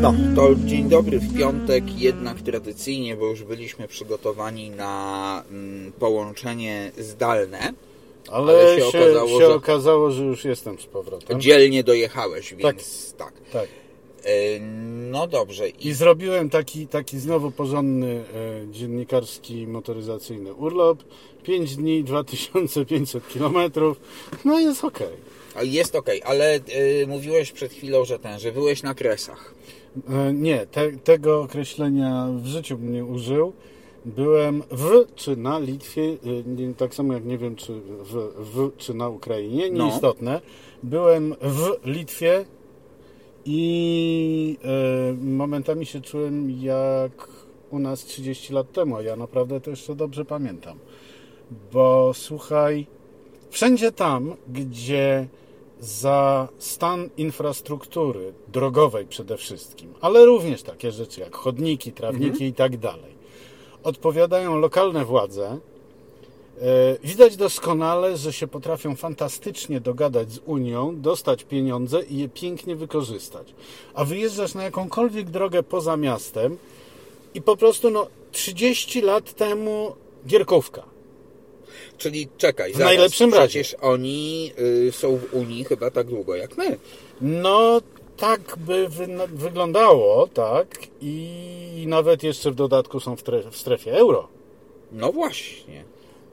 No, to dzień dobry w piątek, jednak tradycyjnie, bo już byliśmy przygotowani na mm, połączenie zdalne. Ale, Ale się, się się, okazało, że- okazało, że już jestem z powrotem. Dzielnie dojechałeś, więc tak. Tak. E, No dobrze. I I zrobiłem taki, taki znowu porządny e, dziennikarski motoryzacyjny urlop. 5 dni, 2500 kilometrów. No jest okej. a jest ok, ale e, mówiłeś przed chwilą, że ten, że byłeś na kresach. E, Nie, te, tego określenia w życiu bym nie użył. Byłem w czy na Litwie, nie, tak samo jak nie wiem czy w, w czy na Ukrainie, No. nieistotne. Byłem w Litwie i e, momentami się czułem jak u nas 30 lat temu, a ja naprawdę to jeszcze dobrze pamiętam. Bo słuchaj, wszędzie tam, gdzie za stan infrastruktury drogowej przede wszystkim, ale również takie rzeczy jak chodniki, trawniki i tak dalej, odpowiadają lokalne władze. E, Widać doskonale, że się potrafią fantastycznie dogadać z Unią, dostać pieniądze i je pięknie wykorzystać. A wyjeżdżasz na jakąkolwiek drogę poza miastem i po prostu no 30 lat temu gierkówka. Czyli czekaj, W zaraz, najlepszym razie. przecież oni y, są w Unii chyba tak długo jak my. No, tak by wy, no, wyglądało, tak. I nawet jeszcze w dodatku są w, w strefie euro. No właśnie.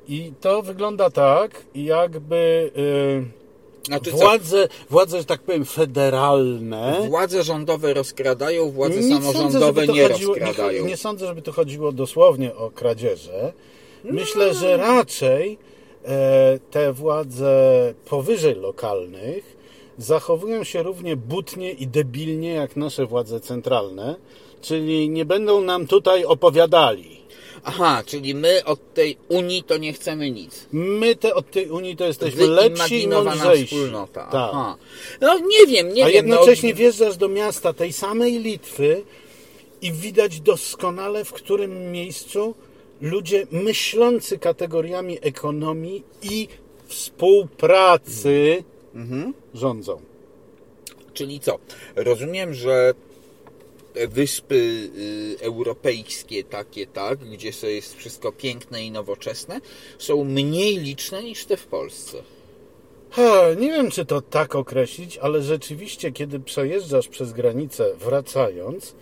I to wygląda tak, jakby Znaczy y, co? władze, władze, że tak powiem, federalne. Władze rządowe rozkradają, władze Nie sądzę, samorządowe to nie chodziło- rozkradają. Nie, nie sądzę, żeby tu chodziło dosłownie o kradzieże. Myślę, że raczej e, te władze powyżej lokalnych zachowują się równie butnie i debilnie jak nasze władze centralne, czyli nie będą nam tutaj opowiadali. Aha, czyli my od tej Unii to nie chcemy nic. My te, od tej Unii to jesteśmy lepsi i mądrzejsi. wspólnota. Tak. Aha. No nie wiem, nie A wiem. jednocześnie no, wjeżdżasz do miasta tej samej Litwy i widać doskonale, w którym miejscu ludzie myślący kategoriami ekonomii i współpracy Mhm. rządzą. Czyli co? Rozumiem, że wyspy y, europejskie takie, tak, gdzie so jest wszystko piękne i nowoczesne, są mniej liczne niż te w Polsce. Ha, nie wiem, czy to tak określić, ale rzeczywiście, kiedy przejeżdżasz przez granicę wracając,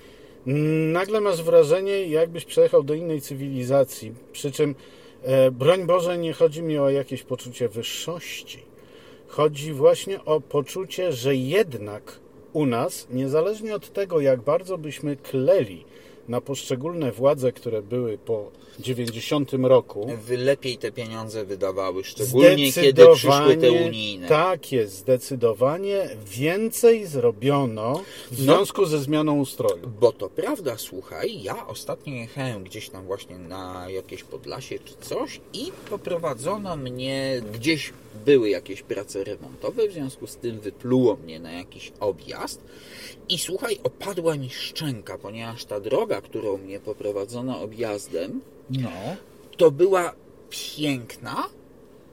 nagle masz wrażenie, jakbyś przejechał do innej cywilizacji. Przy czym, e, broń Boże, nie chodzi mi o jakieś poczucie wyższości. Chodzi właśnie o poczucie, że jednak u nas, niezależnie od tego, jak bardzo byśmy kleli na poszczególne władze, które były po 90 roku, lepiej te pieniądze wydawały, szczególnie kiedy przyszły te unijne. Tak jest, zdecydowanie więcej zrobiono w No. związku ze zmianą ustroju. Bo to prawda, słuchaj, ja ostatnio jechałem gdzieś tam właśnie na jakieś Podlasie czy coś i poprowadzono mnie, gdzieś były jakieś prace remontowe, w związku z tym wypluło mnie na jakiś objazd i słuchaj, opadła mi szczęka, ponieważ ta droga, którą mnie poprowadzono objazdem, No. to była piękna,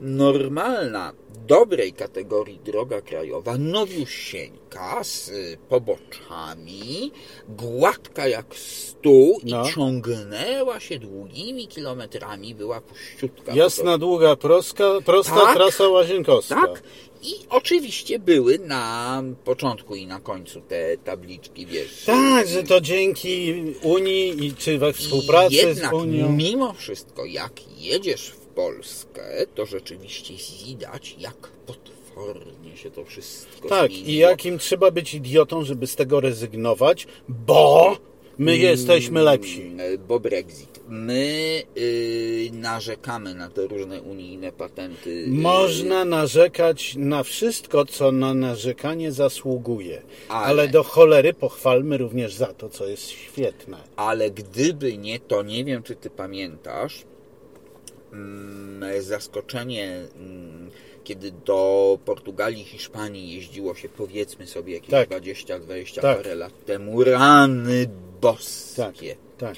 normalna, dobrej kategorii droga krajowa, nowiusieńka, z poboczami, gładka jak stół No. i ciągnęła się długimi kilometrami, była puściutka. Jasna, długa, proska, prosta Tak. trasa łazienkowska. Tak. I oczywiście były na początku i na końcu te tabliczki, wiesz. Tak, że to dzięki Unii i czy we współpracy Jednak z Unią. mimo wszystko, jak jedziesz w Polskę, to rzeczywiście widać, jak potwornie się to wszystko Tak, zmieniło. i jakim trzeba być idiotą, żeby z tego rezygnować, bo my jesteśmy lepsi. Mm, Bo Brexit. My y, narzekamy na te różne unijne patenty. y, Można narzekać na wszystko, co na narzekanie zasługuje. Ale- Ale do cholery pochwalmy również za to, co jest świetne. Ale gdyby nie to, nie wiem czy ty pamiętasz, mm, zaskoczenie, mm, kiedy do Portugalii, Hiszpanii jeździło się powiedzmy sobie jakieś Tak. 20-20 Tak. parę lat temu. Rany boskie. Tak, tak.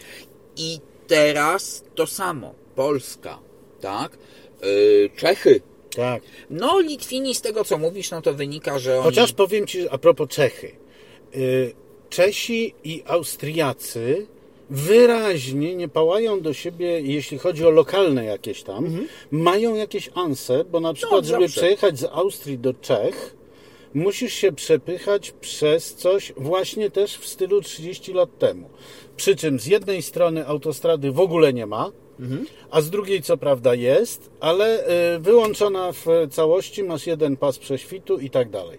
I teraz to samo. Polska, tak? Yy, Czechy Tak. No, Litwini, z tego co mówisz, no to wynika, że oni... Chociaż powiem Ci a propos Czechy. Y, Czesi i Austriacy wyraźnie nie pałają do siebie, jeśli chodzi o lokalne jakieś tam, mają jakieś anse, bo na przykład, żeby zawsze. przejechać z Austrii do Czech, musisz się przepychać przez coś właśnie też w stylu 30 lat temu. Przy czym z jednej strony autostrady w ogóle nie ma, a z drugiej co prawda jest, ale y, wyłączona w całości, masz jeden pas prześwitu i tak dalej.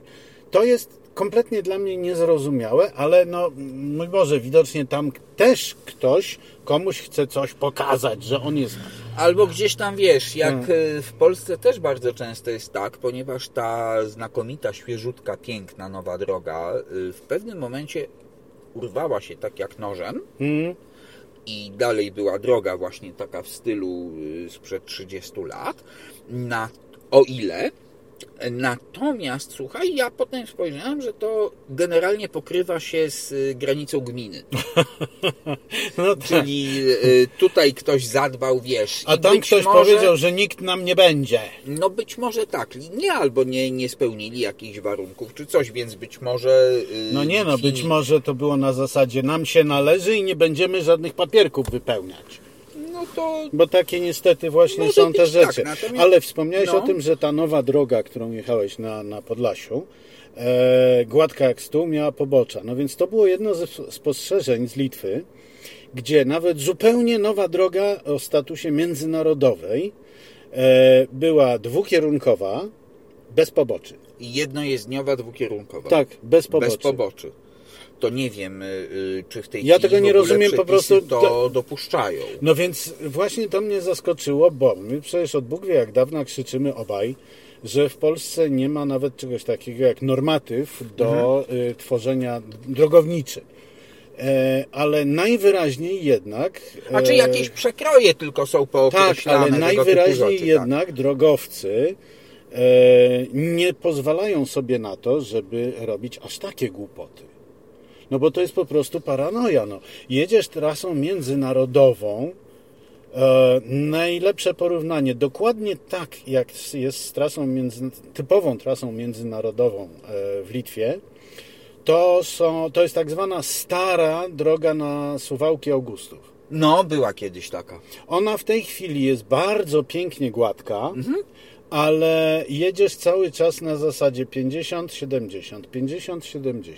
To jest kompletnie dla mnie niezrozumiałe, ale no, mój Boże, widocznie tam też ktoś komuś chce coś pokazać, że on jest... Albo gdzieś tam wiesz, jak Hmm. e, w Polsce też bardzo często jest tak, ponieważ ta znakomita, świeżutka, piękna nowa droga e, w pewnym momencie urwała się tak jak nożem Mm, i dalej była droga właśnie taka w stylu e, sprzed 30 lat, na, o ile Natomiast, słuchaj, ja potem spojrzałem, że to generalnie pokrywa się z e, granicą gminy. no tak. Czyli e, tutaj ktoś zadbał, wiesz. A tam ktoś może- powiedział, że nikt nam nie będzie. No być może tak. Nie, albo nie, nie spełnili jakichś warunków czy coś, więc być może... yy, No nie no, być może to było na zasadzie nam się należy i nie będziemy żadnych papierków wypełniać. No to... Bo takie niestety właśnie Może są te tak, rzeczy. natomiast- Ale wspomniałeś no. o tym, że ta nowa droga, którą jechałeś na, na Podlasiu, e, gładka jak stół, miała pobocza. No więc to było jedno ze spostrzeżeń z Litwy, gdzie nawet zupełnie nowa droga o statusie międzynarodowej e, była dwukierunkowa, bez poboczy. Jedno jest dniowa, dwukierunkowa. Tak, bez poboczy. Bez poboczy. To nie wiem, yy, czy w tej Ja chwili tego nie rozumiem, po prostu to dopuszczają. No więc właśnie to mnie zaskoczyło, bo my przecież od Bóg wie jak dawna krzyczymy obaj, że w Polsce nie ma nawet czegoś takiego jak normatyw do y, tworzenia drogowniczy. E, ale najwyraźniej jednak... A czy e, jakieś przekroje tylko są Tak, pookreślane ale tego typu najwyraźniej rzeczy, jednak drogowcy e, nie pozwalają sobie na to, żeby robić aż takie głupoty. No bo to jest po prostu paranoja. No. Jedziesz trasą międzynarodową, e, najlepsze porównanie, dokładnie tak jak jest z trasą między, typową trasą międzynarodową e, w Litwie, to, są, to jest tak zwana stara droga na Suwałki Augustów. No, była kiedyś taka. Ona w tej chwili jest bardzo pięknie gładka, Mhm. ale jedziesz cały czas na zasadzie 50-70, 50-70.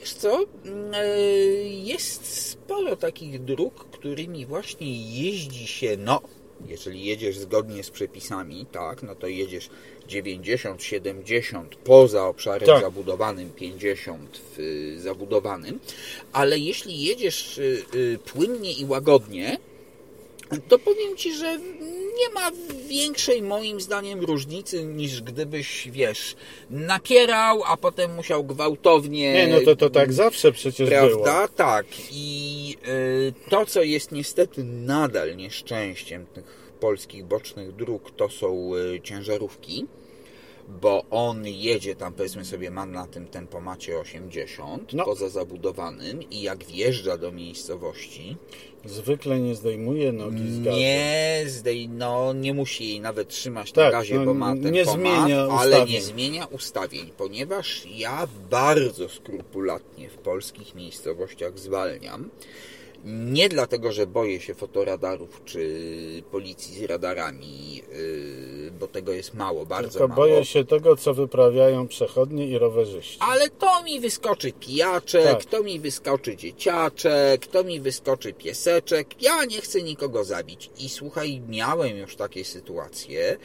Wiesz co, Mm, e, jest sporo takich dróg, którymi właśnie jeździ się, no, jeżeli jedziesz zgodnie z przepisami, tak, no to jedziesz 90, 70 poza obszarem Tak. zabudowanym, 50 w y, zabudowanym, ale jeśli jedziesz y, y, płynnie i łagodnie, to powiem Ci, że nie ma większej moim zdaniem różnicy niż gdybyś, wiesz, napierał, a potem musiał gwałtownie Nie, no to, to tak zawsze przecież Prawda? było. Tak. I y, to, co jest niestety nadal nieszczęściem tych polskich bocznych dróg, to są y, ciężarówki, bo on jedzie tam, powiedzmy sobie, ma na tym tempomacie 80, No. poza zabudowanym i jak wjeżdża do miejscowości, Zwykle nie zdejmuje nogi z gazu. nie, zdej, no, nie musi jej nawet trzymać na Tak, gazie, no, bo ma nie tempomat, zmienia ale nie zmienia ustawień, ponieważ ja bardzo skrupulatnie w polskich miejscowościach zwalniam. Nie dlatego, że boję się fotoradarów czy policji z radarami, yy, bo tego jest mało, bardzo Tylko mało. boję się tego, co wyprawiają przechodnie i rowerzyści. Ale to mi wyskoczy pijaczek, Tak. to mi wyskoczy dzieciaczek, to mi wyskoczy pieseczek. Ja nie chcę nikogo zabić. I słuchaj, miałem już takie sytuacje,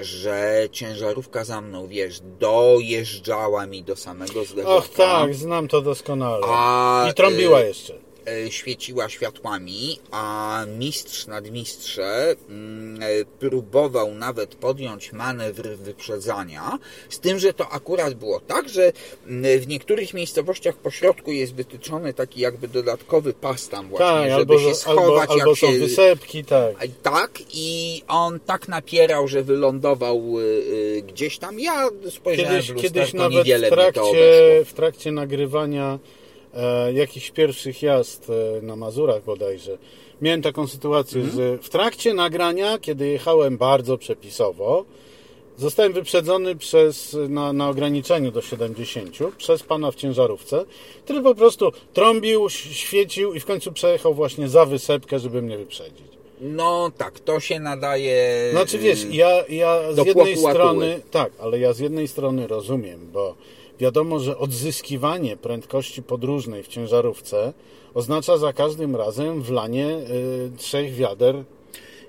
że ciężarówka za mną, wiesz, dojeżdżała mi do samego zderzaka. Och tak, znam to doskonale. A, I trąbiła y, jeszcze. E, świeciła światłami, a mistrz nadmistrze mm, e, próbował nawet podjąć manewr wyprzedzania, z tym, że to akurat było tak, że mm, w niektórych miejscowościach po środku jest wytyczony taki jakby dodatkowy pas tam właśnie, Tak, żeby albo, się schować, albo, jak albo się... są wysepki, tak. Tak, i on tak napierał, że wylądował y, y, gdzieś tam. Ja spojrzałem Kiedyś, w lusterko, kiedyś nawet w trakcie, w trakcie nagrywania e, jakichś pierwszych jazd e, na Mazurach bodajże, miałem taką sytuację, Mhm. że w trakcie nagrania, kiedy jechałem bardzo przepisowo, Zostałem wyprzedzony przez, na, na ograniczeniu do 70 przez pana w ciężarówce, który po prostu trąbił, świecił i w końcu przejechał właśnie za wysepkę, żeby mnie wyprzedzić. No tak, to się nadaje. Znaczy wiesz, ja, ja do z jednej strony, tak, ale ja z jednej strony rozumiem, bo wiadomo, że odzyskiwanie prędkości podróżnej w ciężarówce oznacza za każdym razem wlanie y, trzech wiader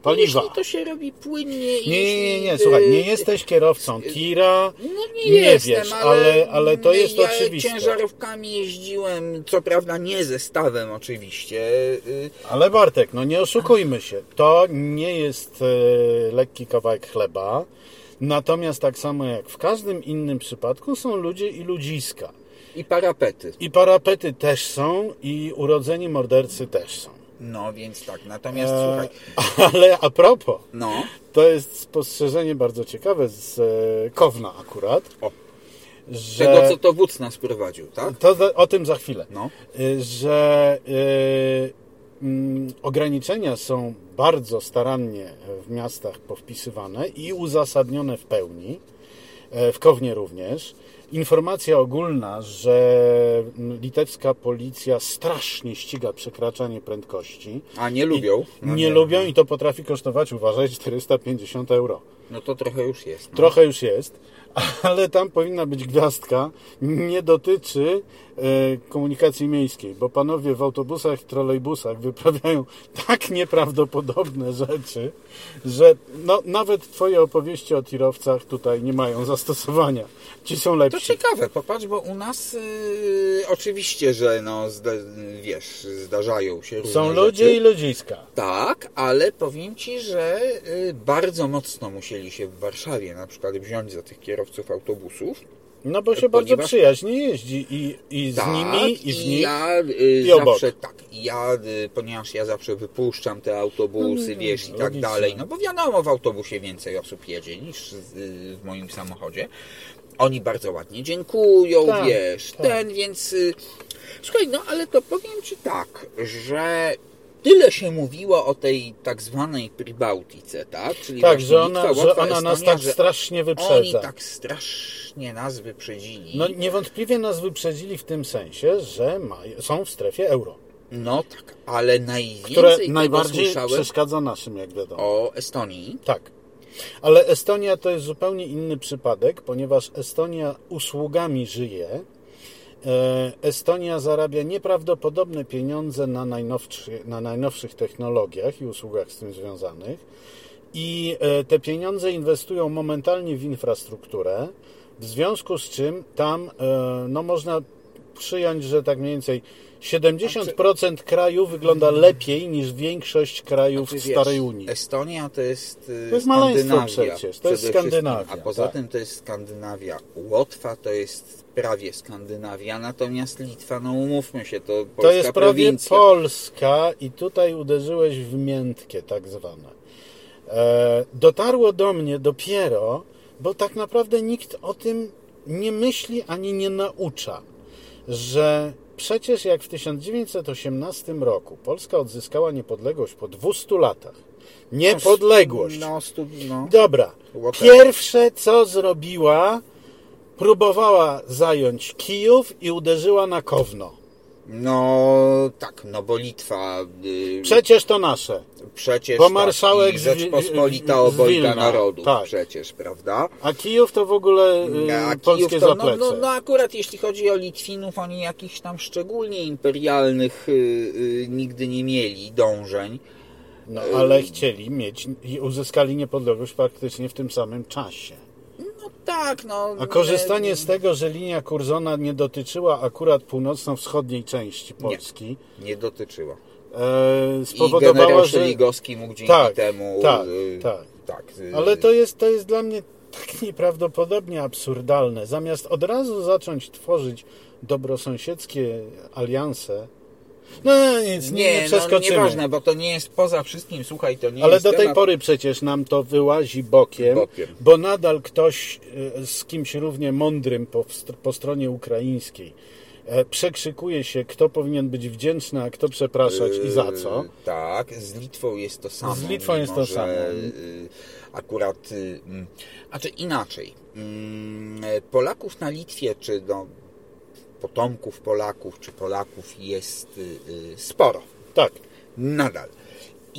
paliwa. Jeśli to się robi płynnie i Nie, nie, nie, nie, słuchaj, nie y, jesteś kierowcą tira, No nie, nie jestem, wiesz, ale, ale, to jest ja oczywiste. ciężarówkami jeździłem, co prawda nie ze stawem oczywiście. y, Ale Bartek, no nie oszukujmy się, to nie jest lekki kawałek chleba, natomiast tak samo jak w każdym innym przypadku są ludzie i ludziska. I parapety. I parapety też są, i urodzeni mordercy też są. No więc tak, natomiast E, słuchaj, ale a propos, no, to jest spostrzeżenie bardzo ciekawe z e, Kowna akurat, O. że... tego co to wódz nas prowadził, tak? To o tym za chwilę. No. Y, Że mm, ograniczenia są bardzo starannie w miastach powpisywane i uzasadnione w pełni. e, W Kownie również. Informacja ogólna, że mm, litewska policja strasznie ściga przekraczanie prędkości. A nie lubią? No nie, lubią i to potrafi kosztować, uważaj, 450 euro. No to trochę już jest. No. Trochę już jest, ale tam powinna być gwiazdka. Nie dotyczy e, komunikacji miejskiej, bo panowie w autobusach, trolejbusach wyprawiają tak nieprawdopodobne rzeczy, że no, nawet twoje opowieści o tirowcach tutaj nie mają zastosowania. Ci są To lepsi. ciekawe, popatrz, bo u nas y, oczywiście, że no, zda, wiesz, zdarzają się różne Są rzeczy. ludzie i ludziska. Tak, ale powiem Ci, że y, bardzo mocno musieli się w Warszawie na przykład wziąć za tych kierowców autobusów. No bo się bardzo przyjaźnie jeździ i, i z tak, nimi, i w nich. ja y, i obok. zawsze tak, ja, y, ponieważ ja zawsze wypuszczam te autobusy, No, wiesz, i tak logicznie. dalej, no bo wiadomo, w autobusie więcej osób jedzie niż y, w moim samochodzie. Oni bardzo ładnie dziękują, Tak, wiesz, tak. ten, więc słuchaj, no ale to powiem Ci tak, że tyle się mówiło o tej tak zwanej Pribałtice, tak? Czyli Tak, że ona, Litwa, że ona nas Estonia, tak że strasznie Oni wyprzedza. tak strasznie nas wyprzedzili. No niewątpliwie nas wyprzedzili w tym sensie, że są w strefie euro, No tak, ale najwięcej które najbardziej przeszkadza naszym, jak wiadomo. o Estonii. Tak. Ale Estonia to jest zupełnie inny przypadek, ponieważ Estonia usługami żyje. E, Estonia zarabia nieprawdopodobne pieniądze na, najnowszy, na najnowszych technologiach i usługach z tym związanych. I e, te pieniądze inwestują momentalnie w infrastrukturę, w związku z czym tam e, no, można przyjąć, że tak mniej więcej 70% kraju wygląda lepiej niż większość krajów Znaczy, Starej wiesz, Unii. Estonia to jest, y, To jest maleństwo przecież, to jest wszystkim, Skandynawia, A poza tak. tym to jest Skandynawia. Łotwa to jest prawie Skandynawia, natomiast Litwa, no umówmy się, to polska To jest prawie prowincja. Polska i tutaj uderzyłeś w miętkie tak zwane. E, dotarło do mnie dopiero, bo tak naprawdę nikt o tym nie myśli ani nie naucza, że przecież jak w 1918 roku Polska odzyskała niepodległość po 200 latach, niepodległość, No, stu, no. Dobra. Pierwsze co zrobiła, próbowała zająć Kijów i uderzyła na Kowno. No tak, no bo Litwa y, Przecież to nasze. przecież bo marszałek tak, i z- Rzeczpospolita obojga narodów tak. przecież, prawda? A Kijów to w ogóle y, A polskie Kijów to, no, no, no akurat jeśli chodzi o Litwinów, oni jakichś tam szczególnie imperialnych y, nigdy nie mieli dążeń. No, ale chcieli mieć i uzyskali niepodległość praktycznie w tym samym czasie. Tak, no. A korzystanie z tego, że linia Curzona nie dotyczyła akurat północno-wschodniej części Polski, Nie dotyczyła. e, I spowodowało, generał że... Szeligowski mógł dzięki Tak, temu... tak, y, tak. tak y, Ale to jest, to jest dla mnie tak nieprawdopodobnie absurdalne. Zamiast od razu zacząć tworzyć dobrosąsiedzkie alianse, no nic, nie, nie Nie, no przeskoczymy. nieważne, bo to nie jest poza wszystkim, słuchaj, to nie Ale jest do tej temat... pory przecież nam to wyłazi bokiem, Bokiem. bo nadal ktoś e, z kimś równie mądrym po, po stronie ukraińskiej e, przekrzykuje się, kto powinien być wdzięczny, a kto przepraszać i za co. Yy, Tak, z Litwą jest to samo. Z Litwą jest to że, samo. yy, Akurat, yy, mm, a czy inaczej, mm, Polaków na Litwie, czy no, potomków Polaków, czy Polaków jest yy, yy, sporo. Tak. Nadal.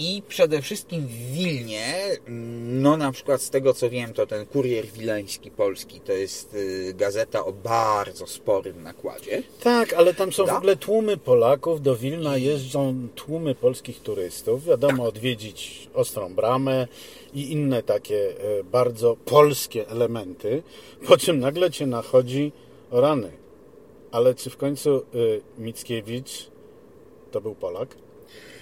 I przede wszystkim w Wilnie, mm, no na przykład z tego co wiem, to ten Kurier Wileński Polski to jest y, gazeta o bardzo sporym nakładzie. Tak, ale tam są w Da? ogóle tłumy Polaków. Do Wilna jeżdżą tłumy polskich turystów. Wiadomo, Tak. odwiedzić Ostrą Bramę i inne takie e, bardzo polskie elementy. Po czym nagle cię nachodzi o rany. Ale czy w końcu y, Mickiewicz to był Polak?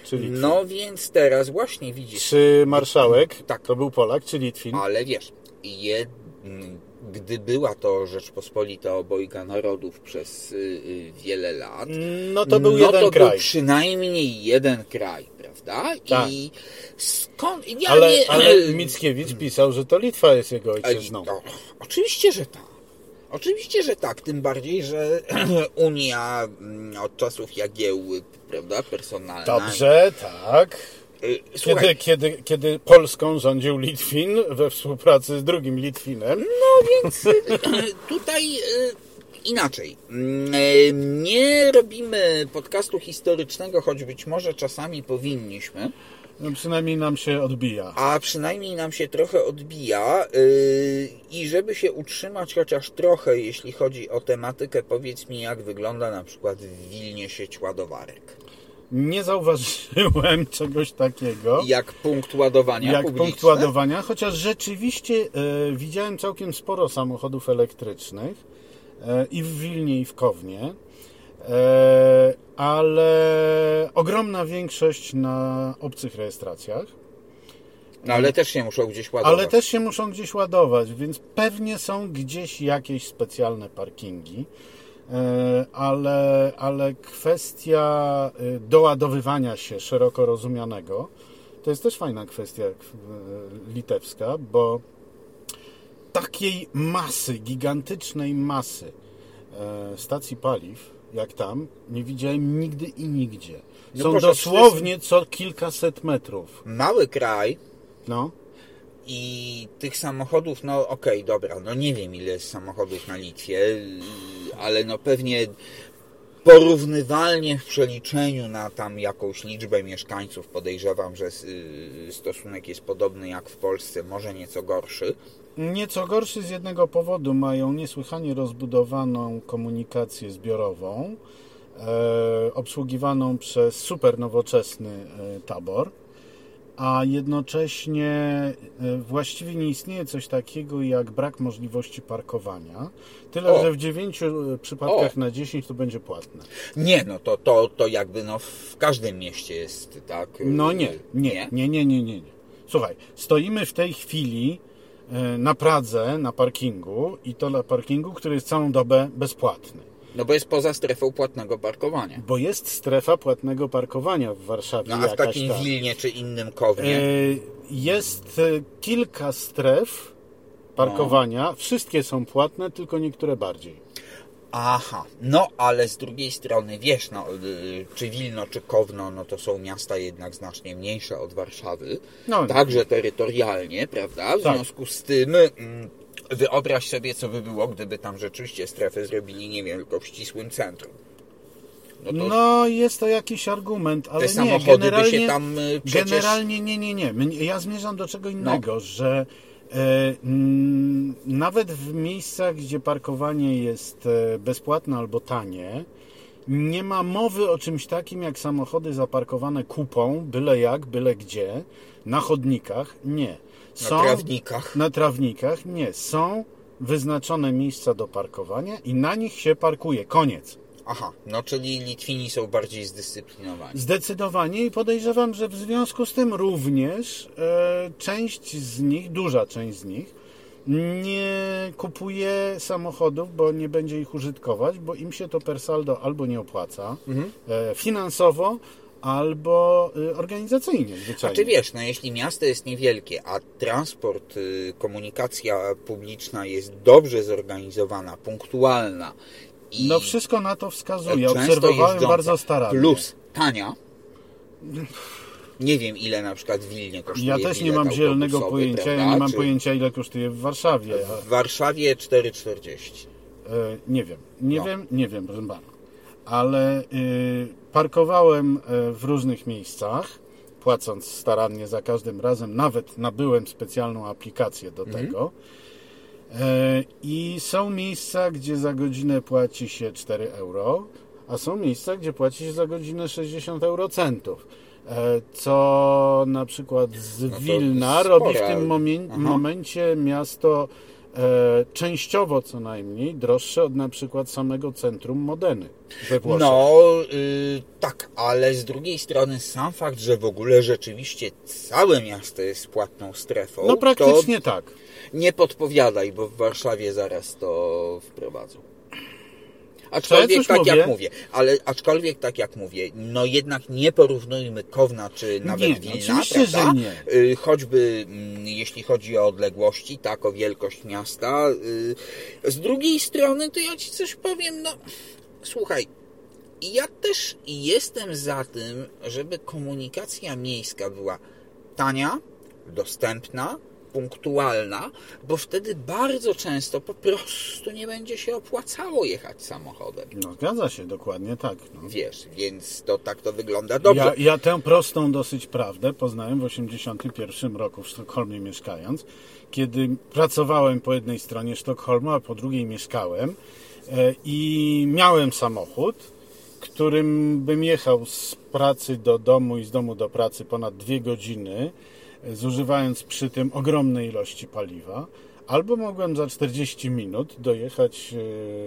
Czy Litwin? No więc teraz właśnie widzisz, Czy marszałek Tak. to był Polak, czy Litwin? ale wiesz, jed... gdy była to Rzeczpospolita obojga narodów przez y, y, wiele lat, No to był no jeden to kraj. był przynajmniej jeden kraj, prawda? Tak. I skąd... Ja Ale, nie... ale Mickiewicz pisał, że to Litwa jest jego ojczyzną. no, oczywiście, że tak. Oczywiście, że tak. Tym bardziej, że Unia mm, od czasów Jagiełły, prawda, personalna. Dobrze, tak. Y, Słuchaj, Kiedy, kiedy, kiedy Polską rządził Litwin we współpracy z drugim Litwinem, no więc tutaj y, inaczej. Mm, y, Nie robimy podcastu historycznego, choć być może czasami powinniśmy. No przynajmniej nam się odbija. a przynajmniej nam się trochę odbija yy, i żeby się utrzymać chociaż trochę, jeśli chodzi o tematykę, powiedz mi, jak wygląda na przykład w Wilnie sieć ładowarek. Nie zauważyłem czegoś takiego. Jak punkt ładowania jak publiczny? punkt ładowania, chociaż rzeczywiście e, widziałem całkiem sporo samochodów elektrycznych e, i w Wilnie, i w Kownie, e, ale ogromna większość na obcych rejestracjach. No ale też się muszą gdzieś ładować. Ale też się muszą gdzieś ładować, więc pewnie są gdzieś jakieś specjalne parkingi. E, Ale, ale kwestia e, doładowywania się szeroko rozumianego to jest też fajna kwestia e, litewska, bo takiej masy, gigantycznej masy stacji paliw, jak tam, nie widziałem nigdy i nigdzie. No Są proszę, dosłownie co kilkaset metrów. Mały kraj No. i tych samochodów, no okej, dobra, no nie wiem ile jest samochodów na Litwie, ale no pewnie porównywalnie w przeliczeniu na tam jakąś liczbę mieszkańców podejrzewam, że yy, stosunek jest podobny jak w Polsce, może nieco gorszy. Nieco gorszy z jednego powodu. Mają niesłychanie rozbudowaną komunikację zbiorową, e, obsługiwaną przez super nowoczesny e, tabor, a jednocześnie e, właściwie nie istnieje coś takiego jak brak możliwości parkowania. Tyle, O. że w 9 przypadkach O. na 10 to będzie płatne. Nie, no to, to, to jakby no w każdym mieście jest, tak? No nie, nie, nie, nie, nie, nie. nie. Słuchaj, stoimy w tej chwili e, na Pradze, na parkingu i to na parkingu, który jest całą dobę bezpłatny. No bo jest poza strefą płatnego parkowania. Bo jest strefa płatnego parkowania w Warszawie No a w takim tam. Wilnie czy innym Kownie, E, Jest e, kilka stref parkowania. Wszystkie są płatne, tylko niektóre bardziej. Aha, no ale z drugiej strony, wiesz, no, y, czy Wilno, czy Kowno, no to są miasta jednak znacznie mniejsze od Warszawy, No. także terytorialnie, prawda? W Tak. związku z tym mm, wyobraź sobie, co by było, gdyby tam rzeczywiście strefę zrobili, nie wiem, tylko w ścisłym centrum. No to No, jest to jakiś argument, ale te nie, samochody by generalnie... się tam y, przecież... No. Generalnie nie, nie, nie. Ja zmierzam do czego innego, że e, mm, nawet w miejscach, gdzie parkowanie jest e, bezpłatne albo tanie, nie ma mowy o czymś takim jak samochody zaparkowane kupą, byle jak, byle gdzie, na chodnikach. Nie. Na trawnikach. Na trawnikach, nie. Są wyznaczone miejsca do parkowania i na nich się parkuje. Koniec. Aha, no czyli Litwini są bardziej zdyscyplinowani. Zdecydowanie i podejrzewam, że w związku z tym również e, część z nich, duża część z nich, nie kupuje samochodów, bo nie będzie ich użytkować, bo im się to per saldo albo nie opłaca e, finansowo, albo e, organizacyjnie A zwyczajnie. czy wiesz, no jeśli miasto jest niewielkie, a transport, y, komunikacja publiczna jest dobrze zorganizowana, punktualna I No wszystko na to wskazuje. Obserwowałem bardzo starannie. Plus tania. Nie wiem, ile na przykład w Wilnie kosztuje Ja też nie mam zielonego pojęcia, ja prawda? nie mam Czy pojęcia ile kosztuje w Warszawie. A, W Warszawie 4,40. e, nie wiem, nie No. wiem, nie wiem, proszę pana. Ale y, parkowałem e, w różnych miejscach, płacąc starannie za każdym razem, nawet nabyłem specjalną aplikację do Mhm. tego. E, I są miejsca, gdzie za godzinę płaci się 4 euro, a są miejsca, gdzie płaci się za godzinę 60 eurocentów. E, Co na przykład z No Wilna robi w tym momencie miasto częściowo co najmniej droższe od na przykład samego centrum Modeny we Włoszech. No, y, tak, ale z drugiej strony sam fakt, że w ogóle rzeczywiście całe miasto jest płatną strefą, no praktycznie tak. nie podpowiadaj, bo w Warszawie zaraz to wprowadzą. Aczkolwiek coś tak mówię? jak mówię, ale aczkolwiek tak jak mówię, no jednak nie porównujmy Kowna czy nawet Nie, Wilna, prawda? nie. Y, Choćby mm, jeśli chodzi o odległości, tak, o wielkość miasta. y, Z drugiej strony, to ja ci coś powiem, no słuchaj, ja też jestem za tym, żeby komunikacja miejska była tania, dostępna, punktualna, bo wtedy bardzo często po prostu nie będzie się opłacało jechać samochodem. No zgadza się, dokładnie tak. No. Wiesz, więc to tak to wygląda dobrze. Ja, ja tę prostą dosyć prawdę poznałem w 1981 roku w Sztokholmie mieszkając, kiedy pracowałem po jednej stronie Sztokholmu, a po drugiej mieszkałem e, i miałem samochód, którym bym jechał z pracy do domu i z domu do pracy ponad dwie godziny, zużywając przy tym ogromnej ilości paliwa. Albo mogłem za 40 minut dojechać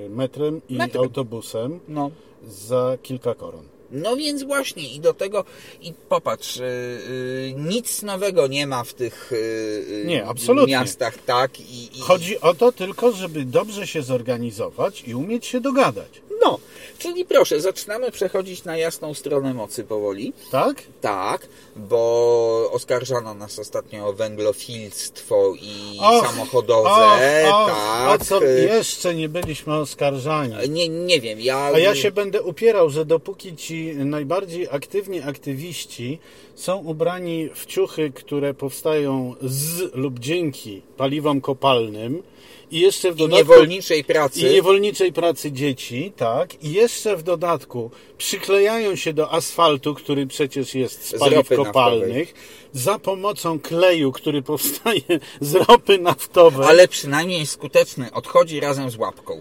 e, metrem i Metrem. autobusem No. za kilka koron. No więc właśnie i do tego i popatrz, y, y, nic nowego nie ma w tych y, y, Nie, absolutnie. miastach, tak? I, i, Chodzi o to tylko, żeby dobrze się zorganizować i umieć się dogadać. No, czyli proszę, zaczynamy przechodzić na jasną stronę mocy powoli. Tak? Tak, bo oskarżano nas ostatnio o węglofilstwo i Och, samochodowe. och, och, tak. O co jeszcze nie byliśmy oskarżani. Nie, nie wiem, ja. A ja się będę upierał, że dopóki ci najbardziej aktywni aktywiści są ubrani w ciuchy, które powstają z lub dzięki paliwom kopalnym i jeszcze w I dodatku niewolniczej pracy. i niewolniczej pracy dzieci, tak, i jeszcze w dodatku przyklejają się do asfaltu, który przecież jest z Z paliw ropy kopalnych, za pomocą kleju, który powstaje z ropy naftowej. Ale przynajmniej skuteczny, odchodzi razem z łapką.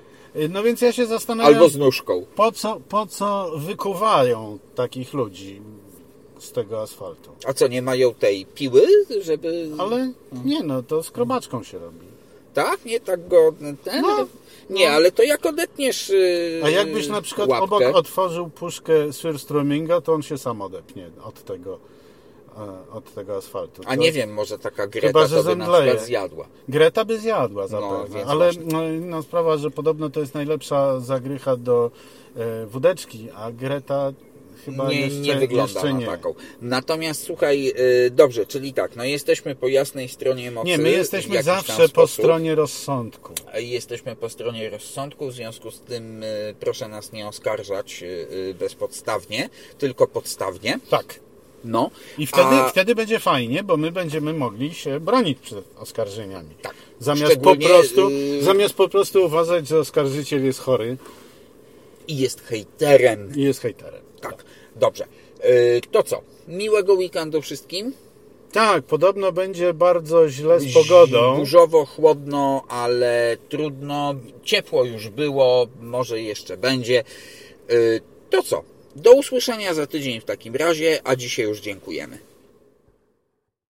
No więc ja się zastanawiam, Albo z nóżką. po co, po co wykuwają takich ludzi z tego asfaltu. A co, nie mają tej piły, żeby... Ale nie no, to z krobaczką się robi. Tak? Nie tak go... Ten... No, nie, ale to jak odetniesz yy, A jakbyś na przykład łapkę, obok otworzył puszkę Surströminga, to on się sam odepnie od tego, od tego asfaltu. A To- nie wiem, może taka Greta Chyba, że to by na przykład zjadła. Greta by zjadła zapewne, więc ale no, inna sprawa, że podobno to jest najlepsza zagrycha do e, wódeczki, a Greta chyba nie, jeszcze nie wygląda jeszcze na nie. taką. Natomiast słuchaj, yy, dobrze, czyli tak, no jesteśmy po jasnej stronie mocy. Nie, my jesteśmy zawsze po stronie rozsądku. Jesteśmy po stronie rozsądku, w związku z tym y, proszę nas nie oskarżać y, y, bezpodstawnie, tylko podstawnie. Tak. No. I wtedy, A- wtedy będzie fajnie, bo my będziemy mogli się bronić przed oskarżeniami. Tak. Zamiast po, prostu, zamiast po prostu uważać, że oskarżyciel jest chory I jest hejterem. i jest hejterem. Tak, dobrze. Y, To co? Miłego weekendu wszystkim. Tak, podobno będzie bardzo źle z pogodą. Burzowo, chłodno, ale trudno. Ciepło już było, może jeszcze będzie. Y, To co? Do usłyszenia za tydzień w takim razie, a dzisiaj już dziękujemy.